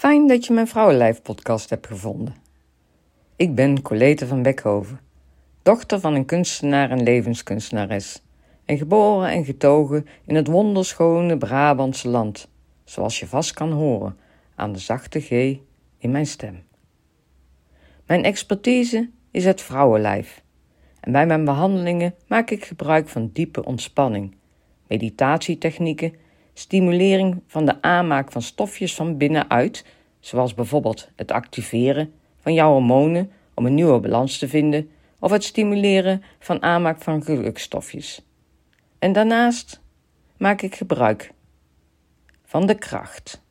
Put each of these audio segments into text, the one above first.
Fijn dat je mijn Vrouwenlijf podcast hebt gevonden. Ik ben Colete van Beckhoven, dochter van een kunstenaar en levenskunstenares en geboren en getogen in het wonderschone Brabantse land, zoals je vast kan horen aan de zachte G in mijn stem. Mijn expertise is het vrouwenlijf en bij mijn behandelingen maak ik gebruik van diepe ontspanning, meditatietechnieken stimulering van de aanmaak van stofjes van binnenuit, zoals bijvoorbeeld het activeren van jouw hormonen om een nieuwe balans te vinden, of het stimuleren van aanmaak van gelukstofjes. En daarnaast maak ik gebruik van de kracht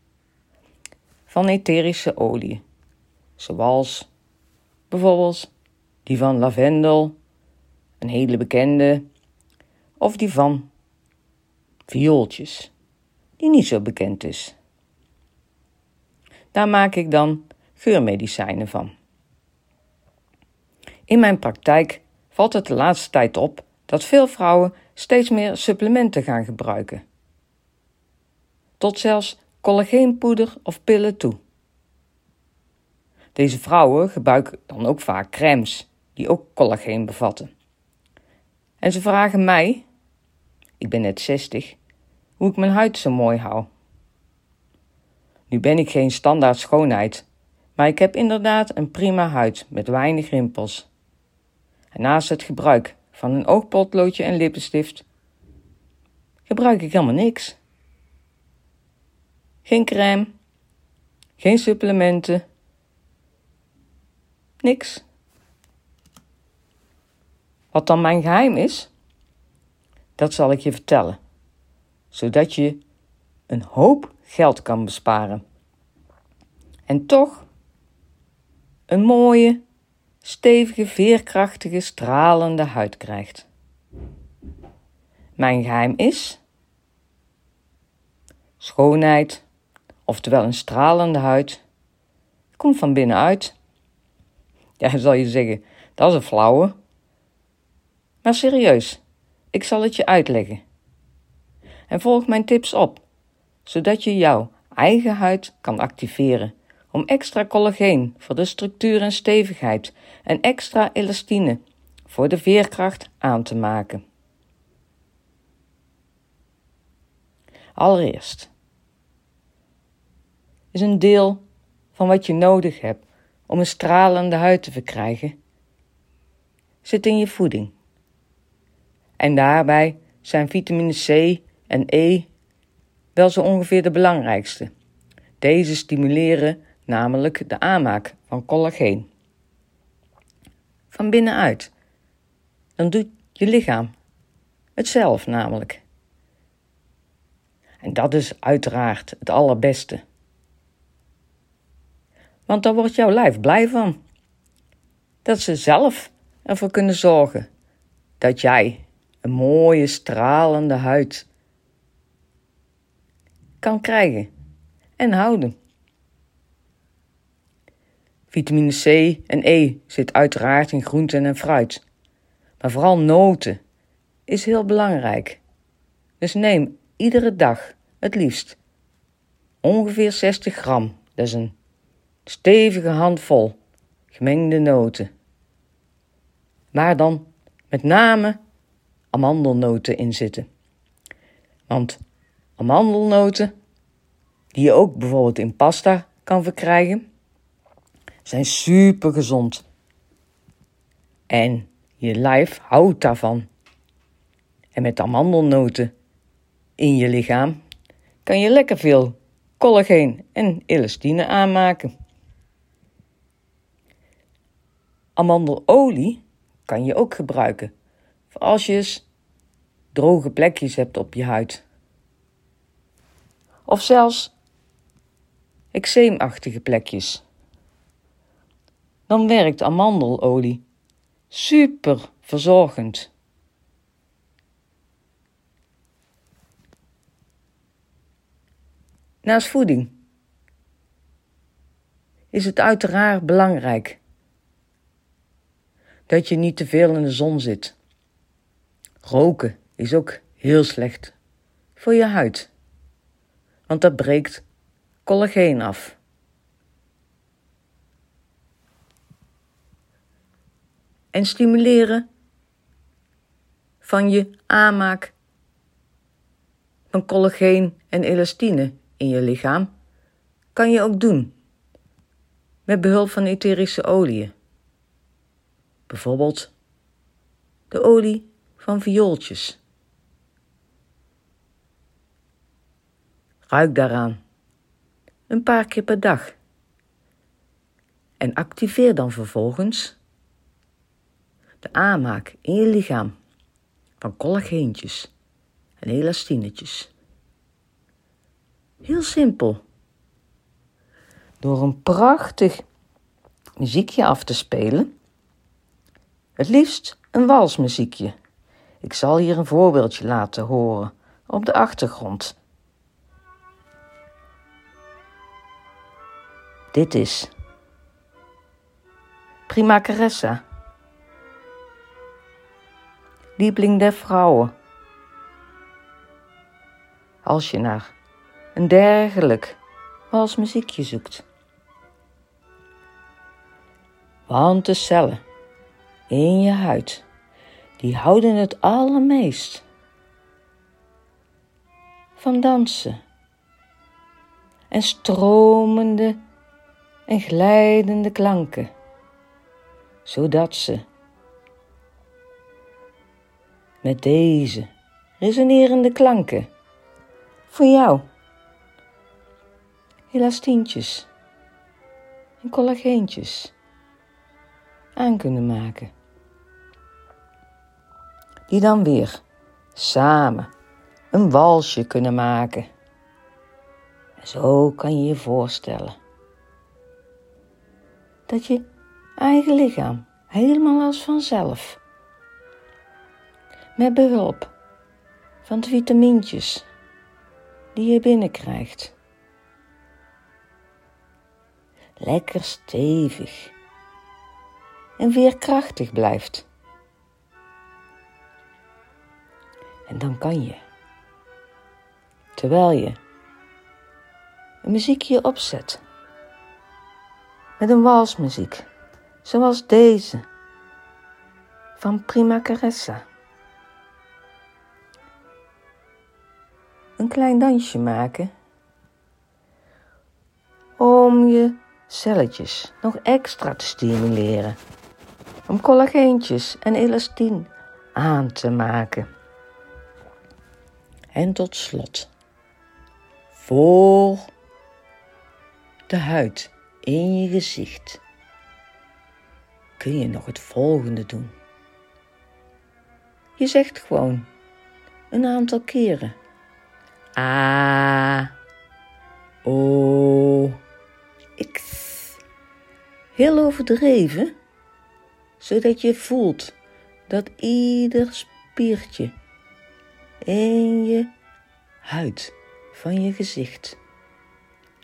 van etherische olie, zoals bijvoorbeeld die van lavendel, een hele bekende, of die van viooltjes die niet zo bekend is. Daar maak ik dan geurmedicijnen van. In mijn praktijk valt het de laatste tijd op dat veel vrouwen steeds meer supplementen gaan gebruiken. Tot zelfs collageenpoeder of pillen toe. Deze vrouwen gebruiken dan ook vaak crèmes die ook collageen bevatten. En ze vragen mij, ik ben net 60, hoe ik mijn huid zo mooi hou. Nu ben ik geen standaard schoonheid, maar ik heb inderdaad een prima huid met weinig rimpels. Naast het gebruik van een oogpotloodje en lippenstift gebruik ik helemaal niks. Geen crème, geen supplementen, niks. Wat dan mijn geheim is, dat zal ik je vertellen zodat je een hoop geld kan besparen. En toch een mooie, stevige, veerkrachtige, stralende huid krijgt. Mijn geheim is schoonheid, oftewel een stralende huid, komt van binnenuit. Ja, zal je zeggen, dat is een flauwe. Maar serieus, ik zal het je uitleggen en volg mijn tips op, zodat je jouw eigen huid kan activeren om extra collageen voor de structuur en stevigheid en extra elastine voor de veerkracht aan te maken. Allereerst is een deel van wat je nodig hebt om een stralende huid te verkrijgen, zit in je voeding. En daarbij zijn vitamine C en E wel zo ongeveer de belangrijkste. Deze stimuleren namelijk de aanmaak van collageen. Van binnenuit. Dan doet je lichaam het zelf namelijk. En dat is uiteraard het allerbeste. Want daar wordt jouw lijf blij van. Dat ze zelf ervoor kunnen zorgen dat jij een mooie stralende huid kan krijgen en houden. Vitamine C en E zit uiteraard in groenten en fruit, maar vooral noten is heel belangrijk. Dus neem iedere dag het liefst ongeveer 60 gram, dat is een stevige handvol gemengde noten. Waar dan met name amandelnoten in zitten. Want Amandelnoten, die je ook bijvoorbeeld in pasta kan verkrijgen, zijn super gezond. En je lijf houdt daarvan. En met amandelnoten in je lichaam kan je lekker veel collageen en elastine aanmaken. Amandelolie kan je ook gebruiken als je droge plekjes hebt op je huid of zelfs eczeemachtige plekjes. Dan werkt amandelolie super verzorgend. Naast voeding is het uiteraard belangrijk dat je niet te veel in de zon zit. Roken is ook heel slecht voor je huid want dat breekt collageen af. En stimuleren van je aanmaak van collageen en elastine in je lichaam kan je ook doen met behulp van etherische oliën. Bijvoorbeeld de olie van viooltjes. Ruik daaraan een paar keer per dag en activeer dan vervolgens de aanmaak in je lichaam van collageentjes en elastinetjes. Heel simpel. Door een prachtig muziekje af te spelen. Het liefst een walsmuziekje. Ik zal hier een voorbeeldje laten horen op de achtergrond. Dit is Prima Caressa. Liebling der vrouwen. Als je naar een dergelijk als muziekje zoekt. Want de cellen in je huid, die houden het allermeest van dansen en stromende en glijdende klanken, zodat ze met deze resonerende klanken voor jou elastientjes en collageentjes aan kunnen maken. Die dan weer samen een walsje kunnen maken. En zo kan je je voorstellen dat je eigen lichaam helemaal als vanzelf, met behulp van de vitamintjes die je binnenkrijgt, lekker stevig en veerkrachtig blijft. En dan kan je, terwijl je een muziekje opzet, met een walsmuziek, zoals deze van Prima Caressa. Een klein dansje maken om je celletjes nog extra te stimuleren. Om collageentjes en elastine aan te maken. En tot slot, voor de huid in je gezicht kun je nog het volgende doen. Je zegt gewoon een aantal keren. A, O, X. Heel overdreven, zodat je voelt dat ieder spiertje in je huid van je gezicht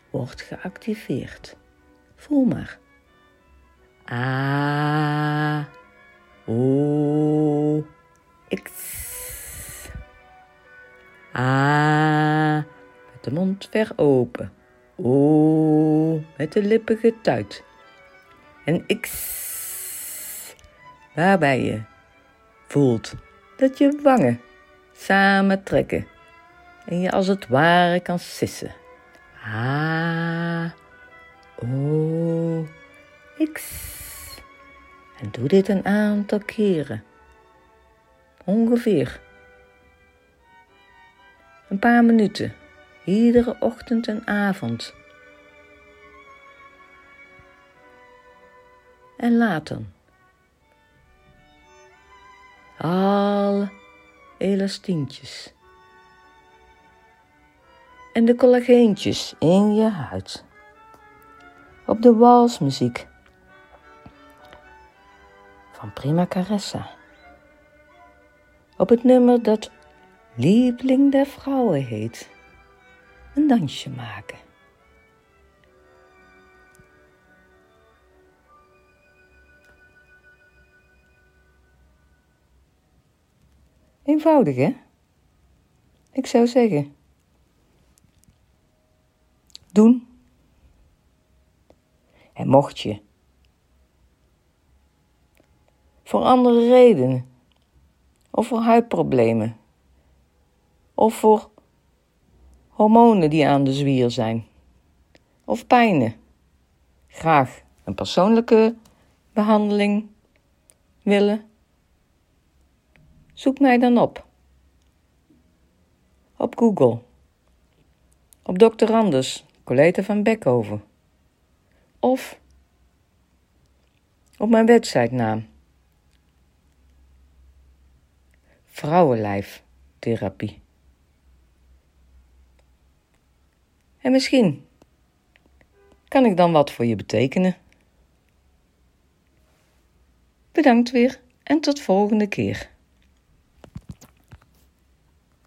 wordt geactiveerd. Voel maar. A, O, X. A, met de mond ver open. O, met de lippen getuit. En X, waarbij je voelt dat je wangen samen trekken en je als het ware kan sissen. A, O, X. En doe dit een aantal keren. Ongeveer een paar minuten, iedere ochtend en avond. En laat dan alle elastientjes en de collageentjes in je huid op de walsmuziek van Prima Caressa. Op het nummer dat Liebling der Vrouwen heet. Een dansje maken. Eenvoudig, hè? Ik zou zeggen. Doen. En mocht je voor andere redenen, of voor huidproblemen, of voor hormonen die aan de zwier zijn, of pijnen. Graag een persoonlijke behandeling willen? Zoek mij dan op. Op Google. Op Dr. Anders, Coleta van Beckhoven. Of op mijn websitenaam. Vrouwenlijftherapie. En misschien kan ik dan wat voor je betekenen. Bedankt weer en tot volgende keer.